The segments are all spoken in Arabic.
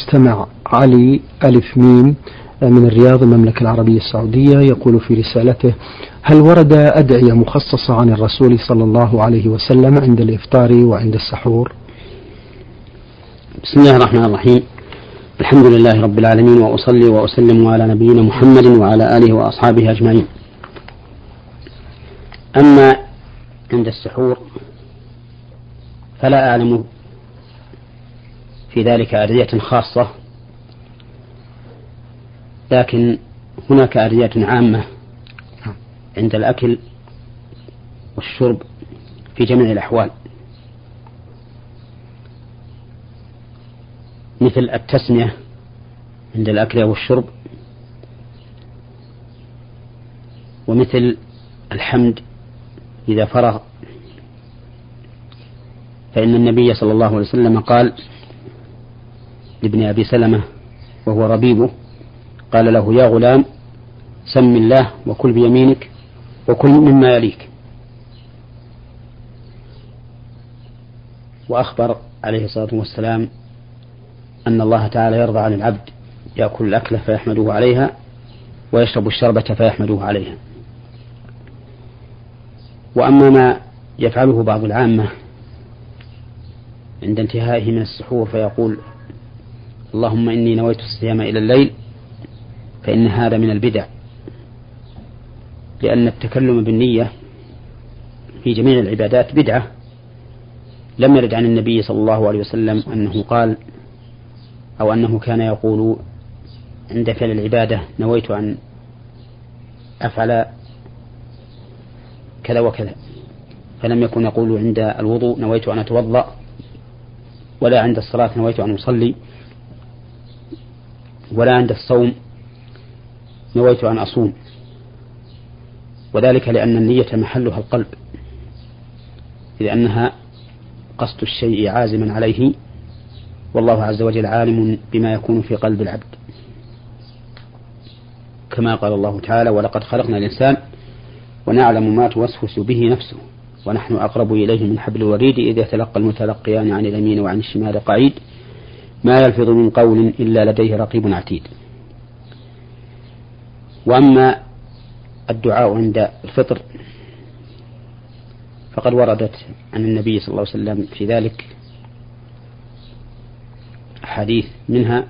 مستمع علي ألف ميم من الرياض المملكة العربية السعودية يقول في رسالته هل ورد أدعية مخصصة عن الرسول صلى الله عليه وسلم عند الإفطار وعند السحور؟ بسم الله الرحمن الرحيم. الحمد لله رب العالمين وأصلي وأسلم على نبينا محمد وعلى آله وأصحابه أجمعين. أما عند السحور فلا أعلم في ذلك أدعية خاصة. لكن هناك أدعية عامة عند الأكل والشرب في جميع الأحوال. مثل التسمية عند الأكل والشرب. ومثل الحمد إذا فرغ. فإن النبي صلى الله عليه وسلم قال لابن أبي سلمة وهو ربيبه قال له يا غلام سم الله وكل بيمينك وكل مما يليك. وأخبر عليه الصلاة والسلام أن الله تعالى يرضى عن العبد يأكل الأكلة فيحمده عليها ويشرب الشربة فيحمده عليها. وأما ما يفعله بعض العامة عند انتهائه من السحور فيقول اللهم إني نويت الصيام إلى الليل فإن هذا من البدع لأن التكلم بالنية في جميع العبادات بدعة. لم يرد عن النبي صلى الله عليه وسلم أنه قال أو أنه كان يقول عند فعل العبادة نويت أن أفعل كذا وكذا فلم يكن يقول عند الوضوء نويت أن أتوضأ ولا عند الصلاة نويت أن أصلي. ولا عند الصوم نويت أن أصوم. وذلك لأن النية محلها القلب لأنها قصد الشيء عازما عليه والله عز وجل عالم بما يكون في قلب العبد. كما قال الله تعالى ولقد خلقنا الإنسان ونعلم ما توسوس به نفسه ونحن أقرب إليه من حبل الوريد إذ يتلقى المتلقيان عن اليمين وعن الشمال قعيد ما يلفظ من قول إلا لديه رقيب عتيد. وأما الدعاء عند الفطر فقد وردت عن النبي صلى الله عليه وسلم في ذلك أحاديث منها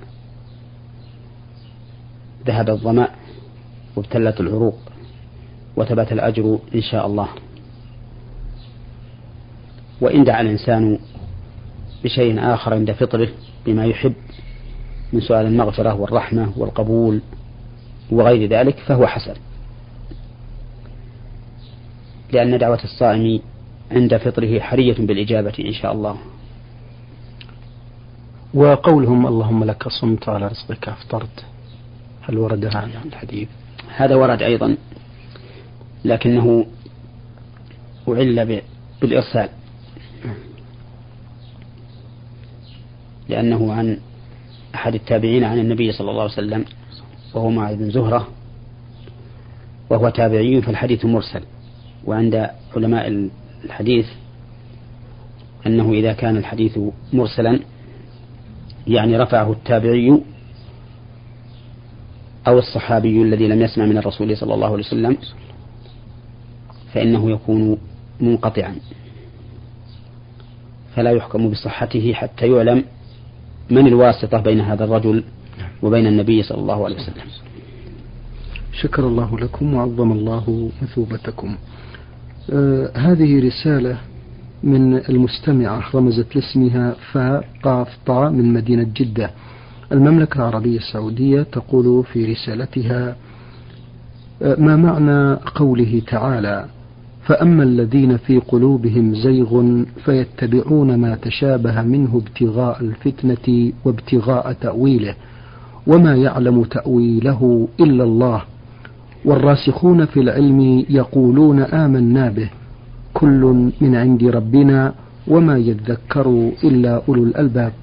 ذهب الظمأ وابتلت العروق وثبت الأجر إن شاء الله. وإن دعا الإنسان بشيء آخر عند فطره بما يحب من سؤال المغفرة والرحمة والقبول وغير ذلك فهو حسن. لأن دعوة الصائم عند فطره حرية بالإجابة إن شاء الله. وقولهم اللهم لك صمت على رزقك أفطرت. هل ورد هذا؟ الحديث. هذا ورد أيضا لكنه أعل بالإرسال. لأنه عن أحد التابعين عن النبي صلى الله عليه وسلم وهو معاذ بن زهرة وهو تابعي فالحديث مرسل. وعند علماء الحديث أنه إذا كان الحديث مرسلا يعني رفعه التابعي أو الصحابي الذي لم يسمع من الرسول صلى الله عليه وسلم فإنه يكون منقطعا. فلا يحكم بصحته حتى يعلم من الواسطة بين هذا الرجل وبين النبي صلى الله عليه وسلم. شكر الله لكم وعظم الله مثوبتكم. آه هذه رسالة من المستمعة رمزت لاسمها فاء قاف طاء من مدينة جدة. المملكة العربية السعودية تقول في رسالتها آه ما معنى قوله تعالى؟ فأما الذين في قلوبهم زيغ فيتبعون ما تشابه منه ابتغاء الفتنة وابتغاء تأويله وما يعلم تأويله إلا الله. والراسخون في العلم يقولون آمنا به كل من عند ربنا وما يذكر إلا أولو الألباب.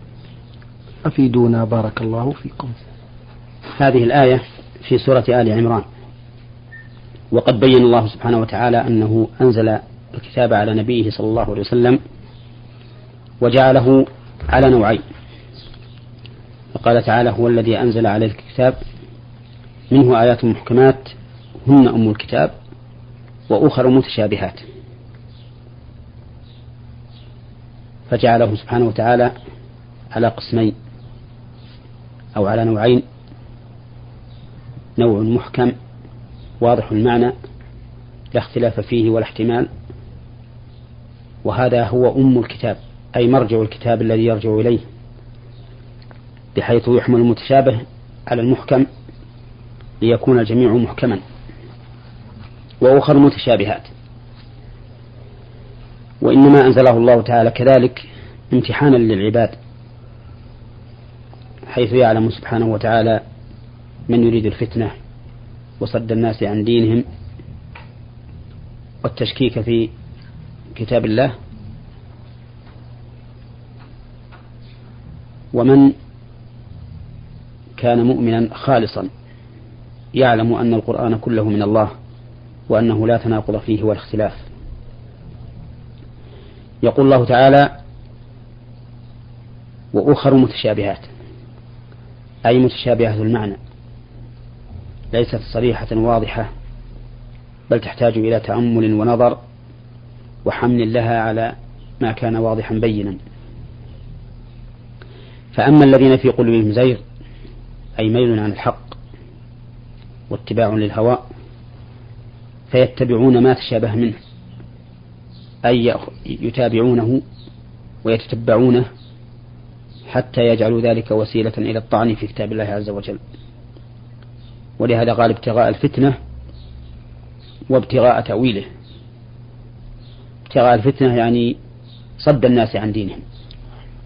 أفيدونا بارك الله فيكم. هذه الآية في سورة آل عمران. وقد بين الله سبحانه وتعالى أنه أنزل الكتاب على نبيه صلى الله عليه وسلم وجعله على نوعين. فقال تعالى هو الذي أنزل عليك الكتاب منه آيات محكمات هن أم الكتاب وأخر متشابهات. فجعله سبحانه وتعالى على قسمين أو على نوعين نوع محكم واضح المعنى لا اختلاف فيه ولا احتمال. وهذا هو أم الكتاب أي مرجع الكتاب الذي يرجع إليه بحيث يحمل المتشابه على المحكم ليكون الجميع محكما. وأخر متشابهات. وإنما أنزله الله تعالى كذلك امتحانا للعباد حيث يعلم سبحانه وتعالى من يريد الفتنة وصد الناس عن دينهم والتشكيك في كتاب الله. ومن كان مؤمنا خالصا يعلم أن القرآن كله من الله وأنه لا تناقض فيه ولا اختلاف. يقول الله تعالى وأخر متشابهات. أي متشابهة المعنى؟ ليست صريحة واضحة بل تحتاج إلى تأمل ونظر وحمل لها على ما كان واضحا بينا. فأما الذين في قلوبهم زيغ أي ميل عن الحق واتباع للهوى فيتبعون ما تشابه منه أي يتابعونه ويتتبعونه حتى يجعلوا ذلك وسيلة إلى الطعن في كتاب الله عز وجل. ولهذا قال ابتغاء الفتنة وابتغاء تأويله. ابتغاء الفتنة يعني صد الناس عن دينهم.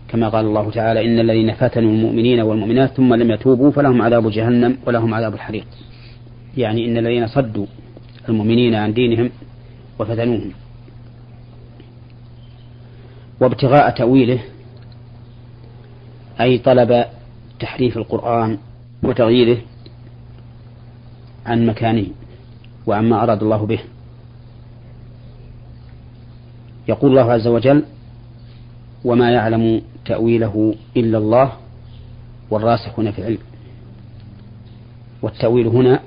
كما قال الله تعالى إن الذين فتنوا المؤمنين والمؤمنات ثم لم يتوبوا فلهم عذاب جهنم ولهم عذاب الحريق. يعني إن الذين صدوا المؤمنين عن دينهم وفتنوهم. وابتغاء تأويله أي طلب تحريف القرآن وتغييره عن مكانه وعما أراد الله به. يقول الله عز وجل وما يعلم تأويله إلا الله والراسخون في العلم. والتأويل هنا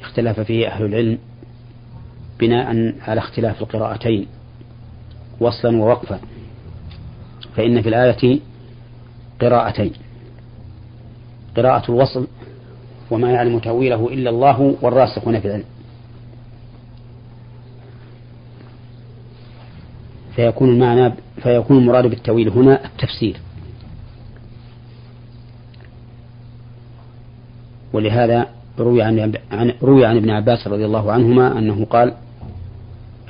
اختلف فيه أهل العلم بناء على اختلاف القراءتين وصلا ووقفا فإن في الآية قراءتين. قراءة الوصل وما يعلم تأويله إلا الله والراسخون في العلم. فيكون المعنى فيكون المراد بالتأويل هنا التفسير. ولهذا روي عن روي عن ابن عباس رضي الله عنهما أنه قال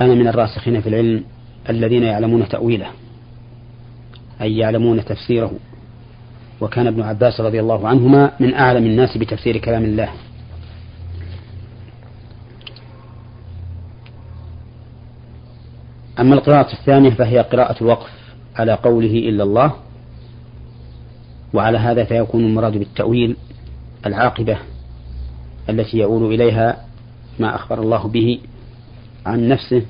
أنا من الراسخين في العلم الذين يعلمون تأويله أي يعلمون تفسيره. وكان ابن عباس رضي الله عنهما من أعلم الناس بتفسير كلام الله. أما القراءة الثانية فهي قراءة الوقف على قوله إلا الله وعلى هذا فيكون المراد بالتأويل العاقبة التي يؤول إليها ما أخبر الله به عن نفسه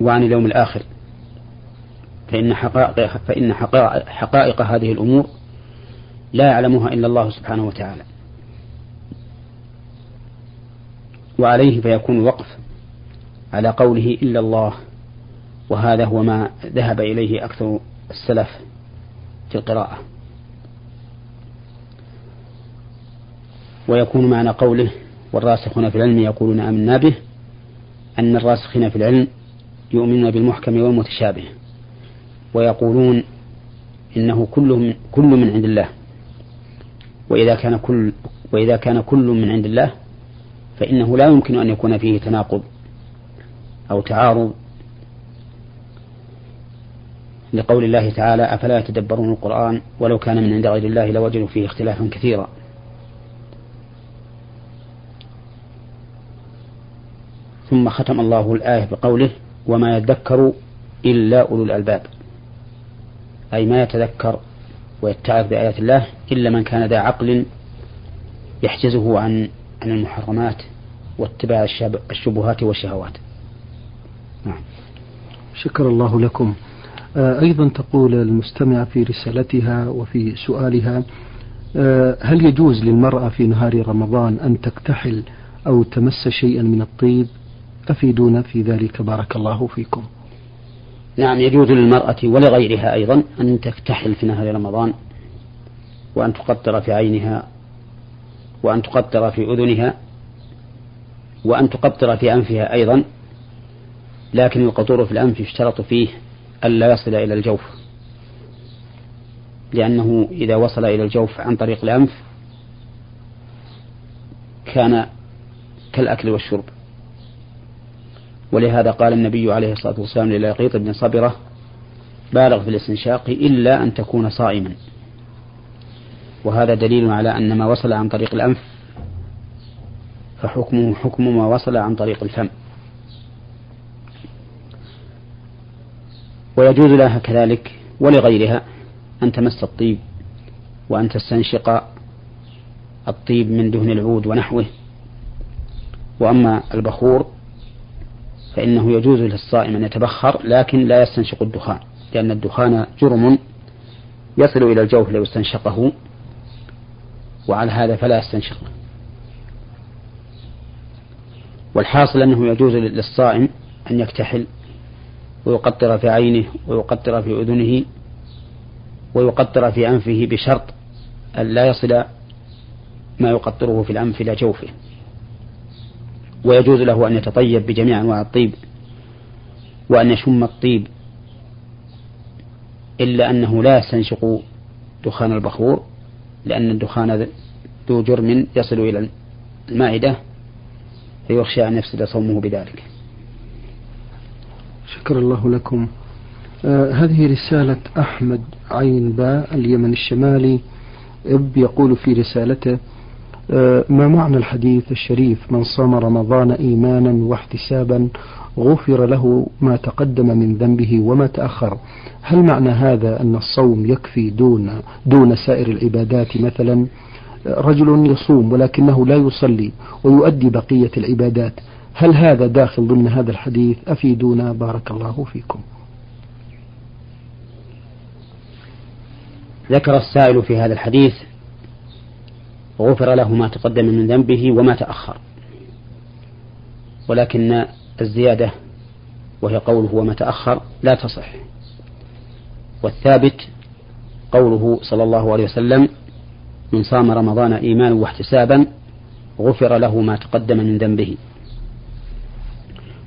وعن اليوم الآخر. فإن حقائق فإن حقائق, هذه الأمور لا يعلمها إلا الله سبحانه وتعالى. وعليه فيكون الوقف على قوله إلا الله وهذا هو ما ذهب إليه أكثر السلف في القراءة. ويكون معنى قوله والراسخون في العلم يقولون آمنا به أن الراسخين في العلم يؤمنون بالمحكم والمتشابه. ويقولون إنه كل من كل من عند الله. وإذا كان كل وإذا كان كل من عند الله فإنه لا يمكن أن يكون فيه تناقض أو تعارض. لقول الله تعالى أفلا يتدبرون القرآن؟ ولو كان من عند غير الله لوجدوا فيه اختلافا كثيرا. ثم ختم الله الآية بقوله وما يذكر إلا أولو الألباب. أي ما يتذكر ويتعظ بآيات الله إلا من كان ذا عقل يحجزه عن عن المحرمات واتباع الشبهات والشهوات. نعم. شكر الله لكم. آه، أيضا تقول المستمعة في رسالتها وفي سؤالها آه، هل يجوز للمرأة في نهار رمضان أن تكتحل أو تمس شيئا من الطيب؟ أفيدونا في ذلك. بارك الله فيكم. نعم يجوز للمرأة ولغيرها أيضا أن تكتحل في نهار رمضان وأن تقطر في عينها وأن تقطر في أذنها وأن تقطر في أنفها أيضا لكن القطور في الأنف يشترط فيه ألا يصل إلى الجوف لأنه إذا وصل إلى الجوف عن طريق الأنف كان كالأكل والشرب. ولهذا قال النبي عليه الصلاة والسلام للقيط بن صبرة بالغ في الاستنشاق إلا أن تكون صائما. وهذا دليل على أن ما وصل عن طريق الأنف فحكمه حكم ما وصل عن طريق الفم. ويجوز لها كذلك ولغيرها أن تمس الطيب وأن تستنشق الطيب من دهن العود ونحوه. وأما البخور فإنه يجوز للصائم أن يتبخر لكن لا يستنشق الدخان لأن الدخان جرم يصل إلى الجوف لو استنشقه وعلى هذا فلا يستنشقه. والحاصل أنه يجوز للصائم أن يكتحل ويقطر في عينه ويقطر في أذنه ويقطر في أنفه بشرط أن لا يصل ما يقطره في الأنف إلى جوفه. ويجوز له أن يتطيب بجميع أنواع الطيب وأن يشم الطيب إلا أنه لا يستنشق دخان البخور لأن الدخان ذو جرم يصل إلى المعدة فيخشى أن يفسد صومه بذلك. شكر الله لكم. آه هذه رسالة أحمد عين باء اليمن الشمالي إب يقول في رسالته ما معنى الحديث الشريف؟ من صام رمضان إيمانا واحتسابا غفر له ما تقدم من ذنبه وما تأخر. هل معنى هذا أن الصوم يكفي دون دون سائر العبادات مثلا؟ رجل يصوم ولكنه لا يصلي ويؤدي بقية العبادات. هل هذا داخل ضمن هذا الحديث؟ أفيدونا بارك الله فيكم. ذكر السائل في هذا الحديث غفر له ما تقدم من ذنبه وما تأخر. ولكن الزيادة وهي قوله وما تأخر لا تصح. والثابت قوله صلى الله عليه وسلم من صام رمضان إيمانا واحتسابا غفر له ما تقدم من ذنبه.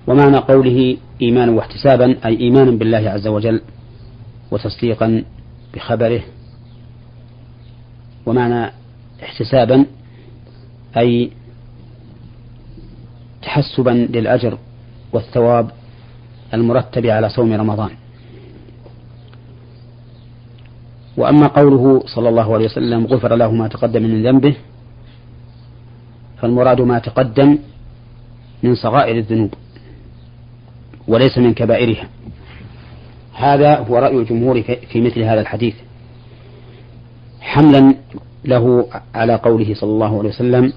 ومعنى قوله إيمانا واحتسابا أي إيمانا بالله عز وجل وتصديقا بخبره. ومعنى احتسابا أي تحسبا للأجر والثواب المرتب على صوم رمضان. وأما قوله صلى الله عليه وسلم غفر له ما تقدم من ذنبه فالمراد ما تقدم من صغائر الذنوب وليس من كبائرها. هذا هو رأي الجمهور في مثل هذا الحديث. حملا له على قوله صلى الله عليه وسلم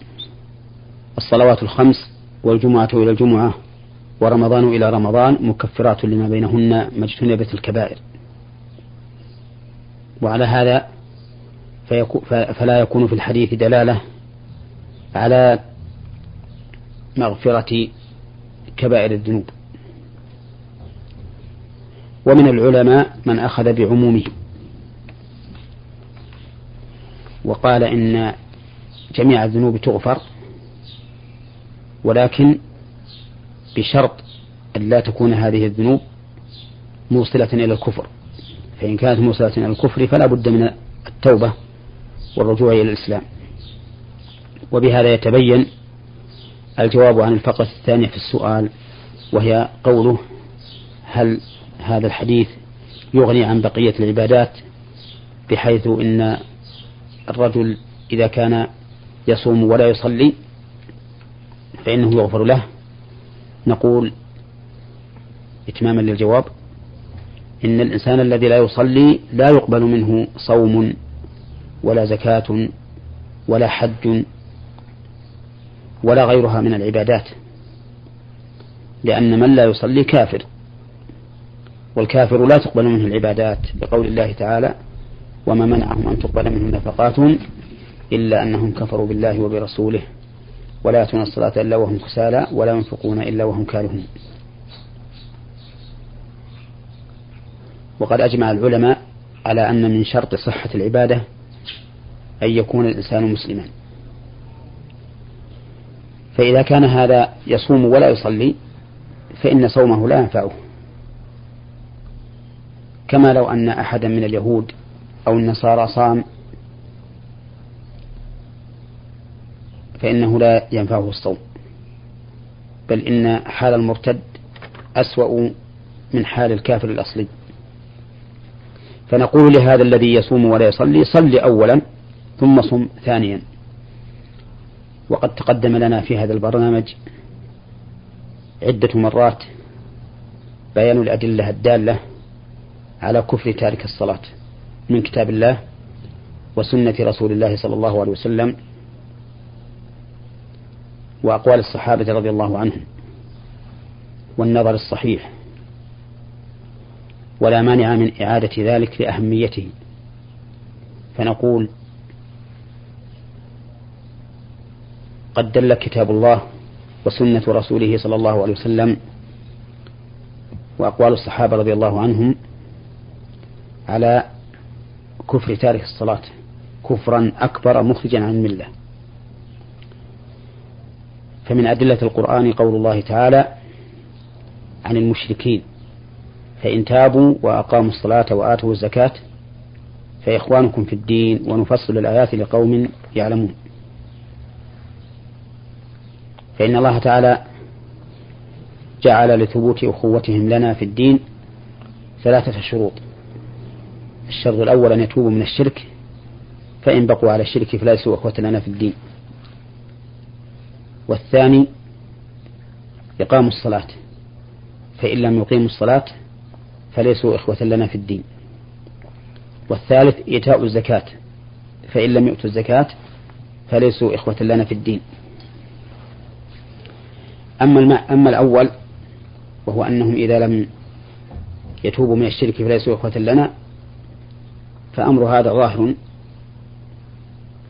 الصلوات الخمس والجمعة إلى الجمعة ورمضان إلى رمضان مكفرات لما بينهن ما اجتنبت الكبائر. وعلى هذا فلا يكون في الحديث دلالة على مغفرة كبائر الذنوب. ومن العلماء من أخذ بعمومه وقال إن جميع الذنوب تغفر ولكن بشرط أن لا تكون هذه الذنوب موصلة إلى الكفر. فإن كانت موصلة إلى الكفر فلا بد من التوبة والرجوع إلى الإسلام. وبهذا يتبين الجواب عن الفقرة الثانية في السؤال وهي قوله هل هذا الحديث يغني عن بقية العبادات بحيث إن الرجل إذا كان يصوم ولا يصلي فإنه يغفر له. نقول إتماما للجواب إن الإنسان الذي لا يصلي لا يقبل منه صوم ولا زكاة ولا حج ولا غيرها من العبادات لأن من لا يصلي كافر والكافر لا تقبل منه العبادات بقول الله تعالى وما منعهم أن تقبل منهم نفقاتهم إلا أنهم كفروا بالله وبرسوله. ولا يأتون الصلاة إلا وهم كسالى ولا ينفقون إلا وهم كارهون. وقد أجمع العلماء على أن من شرط صحة العبادة أن يكون الإنسان مسلما. فإذا كان هذا يصوم ولا يصلي فإن صومه لا ينفعه. كما لو أن أحدا من اليهود أو النصارى صام فإنه لا ينفعه الصوم. بل إن حال المرتد أسوأ من حال الكافر الأصلي. فنقول لهذا الذي يصوم ولا يصلي صل أولا ثم صم ثانيا. وقد تقدم لنا في هذا البرنامج عدة مرات بيان الأدلة الدالة على كفر تارك الصلاة. من كتاب الله وسنة رسول الله صلى الله عليه وسلم وأقوال الصحابة رضي الله عنهم والنظر الصحيح ولا مانع من إعادة ذلك لأهميته. فنقول قد دل كتاب الله وسنة رسوله صلى الله عليه وسلم وأقوال الصحابة رضي الله عنهم على كفر تارك الصلاة كفرا أكبر مخرجا عن الملة. فمن أدلة القرآن قول الله تعالى عن المشركين فإن تابوا وأقاموا الصلاة وآتوا الزكاة فإخوانكم في الدين ونفصل الآيات لقوم يعلمون. فإن الله تعالى جعل لثبوت أخوتهم لنا في الدين ثلاثة شروط. الشرط الأول أن يتوبوا من الشرك فإن بقوا على الشرك فليسوا أخوة لنا في الدين. والثاني إقام الصلاة فإن لم يقيموا الصلاة فليسوا إخوة لنا في الدين. والثالث إيتاء الزكاة فإن لم يؤتوا الزكاة فليسوا إخوة لنا في الدين. أما الماء أما الأول وهو أنهم إذا لم يتوبوا من الشرك فليسوا إخوة لنا فأمر هذا ظاهر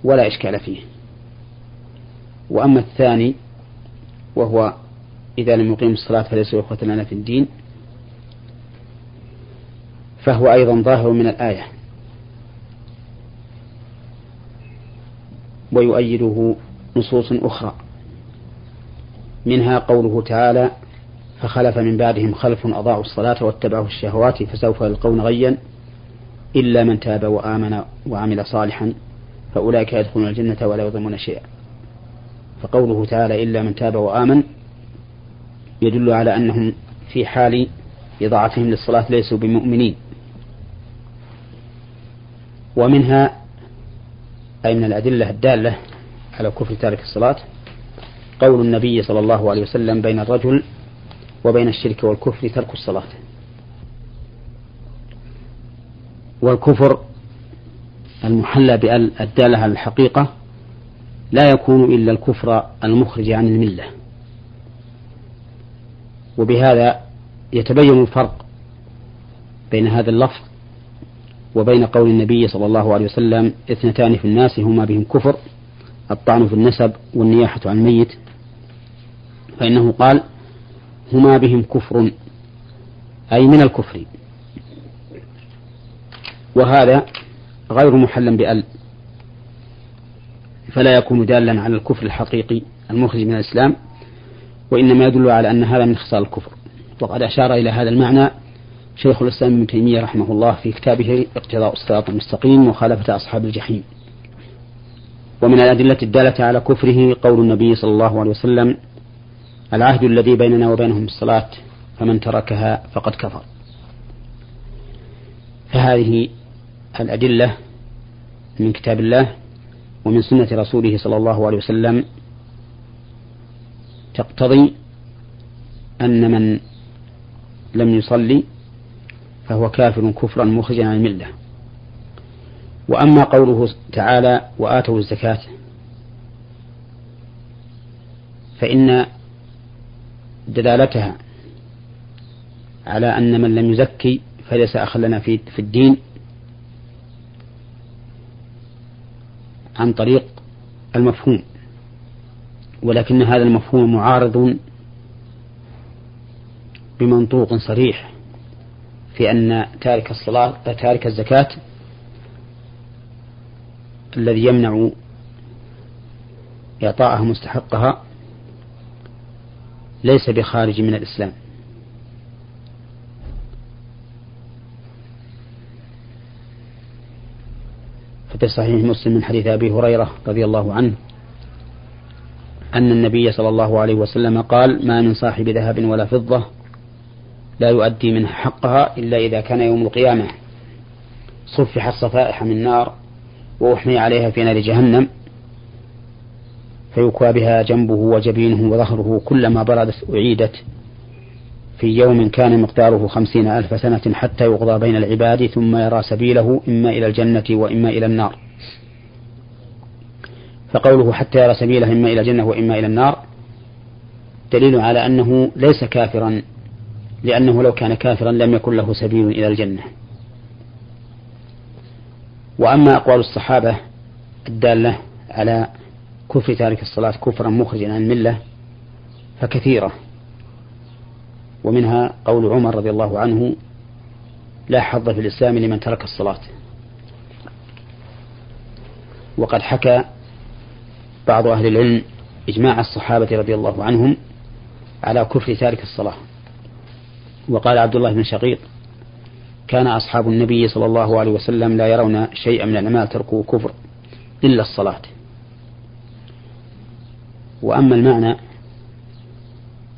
ولا إشكال فيه. وأما الثاني وهو إذا لم يقيم الصلاة فليسوا إخوة لنا في الدين فهو أيضا ظاهر من الآية. ويؤيده نصوص أخرى. منها قوله تعالى فخلف من بعدهم خلف أضاعوا الصلاة واتبعوا الشهوات فسوف يلقون غيا. إلا من تاب وآمن وعمل صالحا فأولئك يدخلون الجنة ولا يظلمون شيئا. فقوله تعالى إلا من تاب وآمن يدل على أنهم في حال إضاعتهم للصلاة ليسوا بمؤمنين. ومنها أي من الأدلة الدالة على كفر تارك الصلاة قول النبي صلى الله عليه وسلم بين الرجل وبين الشرك والكفر ترك الصلاة. والكفر المحلى بأل الدالة على الحقيقة لا يكون إلا الكفر المخرج عن الملة. وبهذا يتبين الفرق بين هذا اللفظ وبين قول النبي صلى الله عليه وسلم اثنتان في الناس هما بهم كفر الطعن في النسب والنياحة عن الميت. فإنه قال هما بهم كفر. أي من الكفر. وهذا غير محل بأل. فلا يكون دالا على الكفر الحقيقي المخرج من الإسلام وإنما يدل على أن هذا من خصال الكفر. وقد أشار إلى هذا المعنى شيخ الإسلام ابن تيمية رحمه الله في كتابه اقتضاء الصراط المستقيم وخالفة أصحاب الجحيم. ومن الأدلة الدالة على كفره قول النبي صلى الله عليه وسلم العهد الذي بيننا وبينهم الصلاة فمن تركها فقد كفر. فهذه الأدلة من كتاب الله ومن سنة رسوله صلى الله عليه وسلم تقتضي أن من لم يصلي فهو كافر كفرا مخرجا عن الملة. وأما قوله تعالى وآتوا الزكاة فإن دلالتها على أن من لم يزكي فليس أخا لنا في الدين. عن طريق المفهوم ولكن هذا المفهوم معارض بمنطوق صريح في أن تارك الصلاة تارك الزكاة الذي يمنع إعطاءها مستحقها ليس بخارج من الإسلام. ففي صحيح مسلم من حديث أبي هريرة رضي الله عنه أن النبي صلى الله عليه وسلم قال ما من صاحب ذهب ولا فضة لا يؤدي منها حقها إلا إذا كان يوم القيامة. صفحت صفائح من نار وأحمي عليها في نار جهنم فيكوى بها جنبه وجبينه وظهره كلما بردت أعيدت في يوم كان مقداره خمسين ألف سنة حتى يقضى بين العباد ثم يرى سبيله إما إلى الجنة وإما إلى النار. فقوله حتى يرى سبيله إما إلى الجنة وإما إلى النار دليل على أنه ليس كافرا لأنه لو كان كافرا لم يكن له سبيل إلى الجنة. وأما أقوال الصحابة الدالة على كفر تارك الصلاة كفرا مخرجا عن الملة فكثيرة. ومنها قول عمر رضي الله عنه لا حظ في الإسلام لمن ترك الصلاة. وقد حكى بعض أهل العلم إجماع الصحابة رضي الله عنهم على كفر تارك الصلاة. وقال عبد الله بن شقيق كان أصحاب النبي صلى الله عليه وسلم لا يرون شيئا من الأعمال تركوا كفر إلا الصلاة. وأما المعنى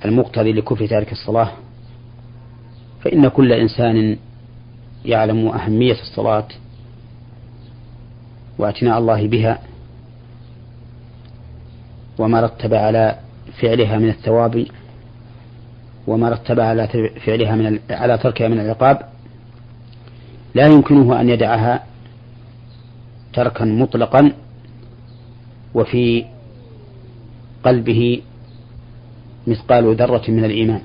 المقتضي لكفر تارك الصلاة فإن كل إنسان يعلم أهمية الصلاة واعتناء الله بها وما رتب على فعلها من الثواب وما رتب على فعلها من على تركها من العقاب لا يمكنه أن يدعها تركا مطلقا وفي قلبه مثقال ذرة من الإيمان.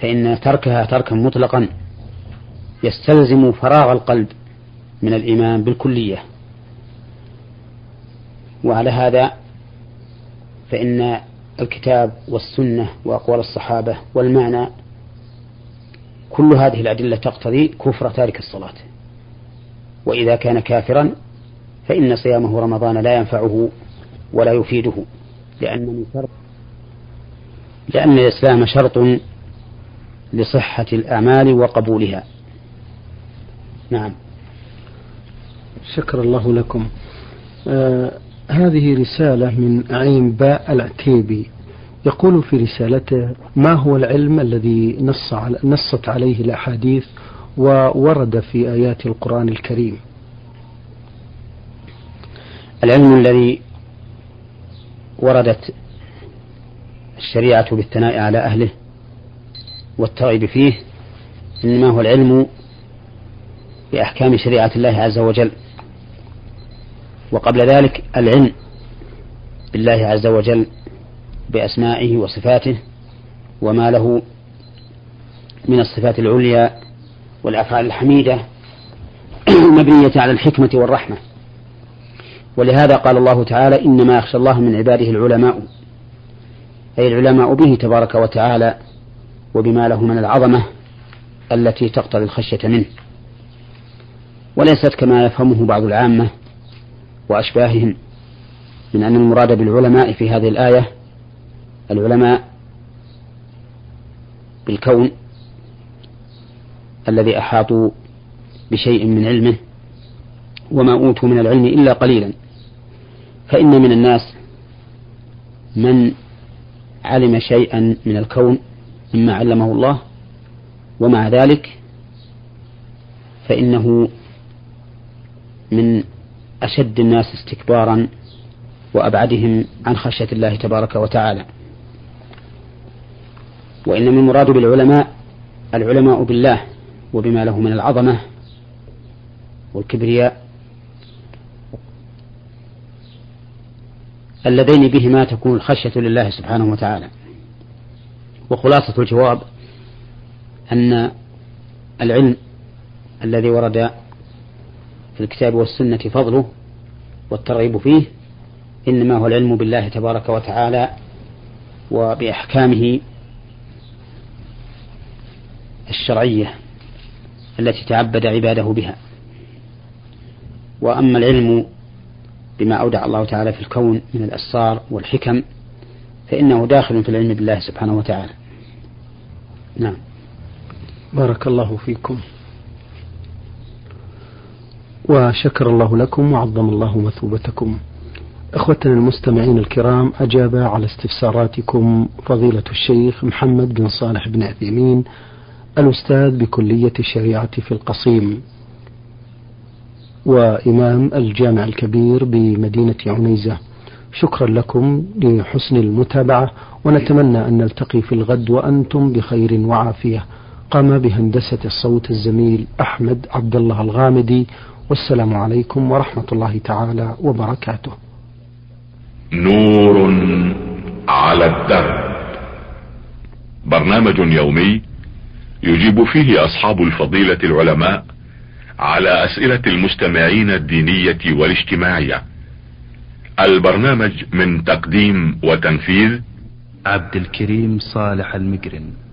فإن تركها تركا مطلقا يستلزم فراغ القلب من الإيمان بالكلية. وعلى هذا فإن الكتاب والسنة وأقوال الصحابة والمعنى كل هذه الأدلة تقتضي كفر تارك الصلاة. وإذا كان كافرا فإن صيامه رمضان لا ينفعه ولا يفيده لأن من شرط لأن الإسلام شرط لصحة الأعمال وقبولها. نعم. شكر الله لكم. آه هذه رسالة من عين باء العتيبي. يقول في رسالته ما هو العلم الذي نص على نصت عليه الأحاديث وورد في آيات القرآن الكريم؟ العلم الذي وردت الشريعة بالثناء على أهله والترغيب فيه إنما هو العلم بأحكام شريعة الله عز وجل. وقبل ذلك العلم بالله عز وجل بأسمائه وصفاته وما له من الصفات العليا والأفعال الحميدة المبنية على الحكمة والرحمة. ولهذا قال الله تعالى إنما يخشى الله من عباده العلماء أي العلماء به تبارك وتعالى وبما له من العظمة التي تقتضي الخشية منه. وليست كما يفهمه بعض العامة وأشباههم من أن المراد بالعلماء في هذه الآية العلماء بالكون الذي أحاطوا بشيء من علمه وما أوتوا من العلم إلا قليلا. فإن من الناس من علم شيئا من الكون مما علمه الله ومع ذلك فإنه من أشد الناس استكبارا وأبعدهم عن خشية الله تبارك وتعالى. وإنما المراد بالعلماء العلماء بالله وبما له من العظمة والكبرياء اللذين بهما تكون الخشية لله سبحانه وتعالى. وخلاصة الجواب أن العلم الذي ورد في الكتاب والسنة فضله والترغيب فيه إنما هو العلم بالله تبارك وتعالى وبأحكامه الشرعية التي تعبد عباده بها. وأما العلم بما أودع الله تعالى في الكون من الأسرار والحكم فإنه داخل في العلم بالله سبحانه وتعالى. نعم. بارك الله فيكم. وشكر الله لكم وعظم الله مثوبتكم. إخوتنا المستمعين الكرام أجاب على استفساراتكم فضيلة الشيخ محمد بن صالح بن عثيمين الأستاذ بكلية الشريعة في القصيم. وإمام الجامع الكبير بمدينة عنيزة شكرا لكم لحسن المتابعة ونتمنى أن نلتقي في الغد وأنتم بخير وعافية قام بهندسة الصوت الزميل أحمد عبد الله الغامدي والسلام عليكم ورحمة الله تعالى وبركاته. نور على الدرب. برنامج يومي يجيب فيه أصحاب الفضيلة العلماء على أسئلة المستمعين الدينية والاجتماعية. البرنامج من تقديم وتنفيذ عبد الكريم صالح المقرن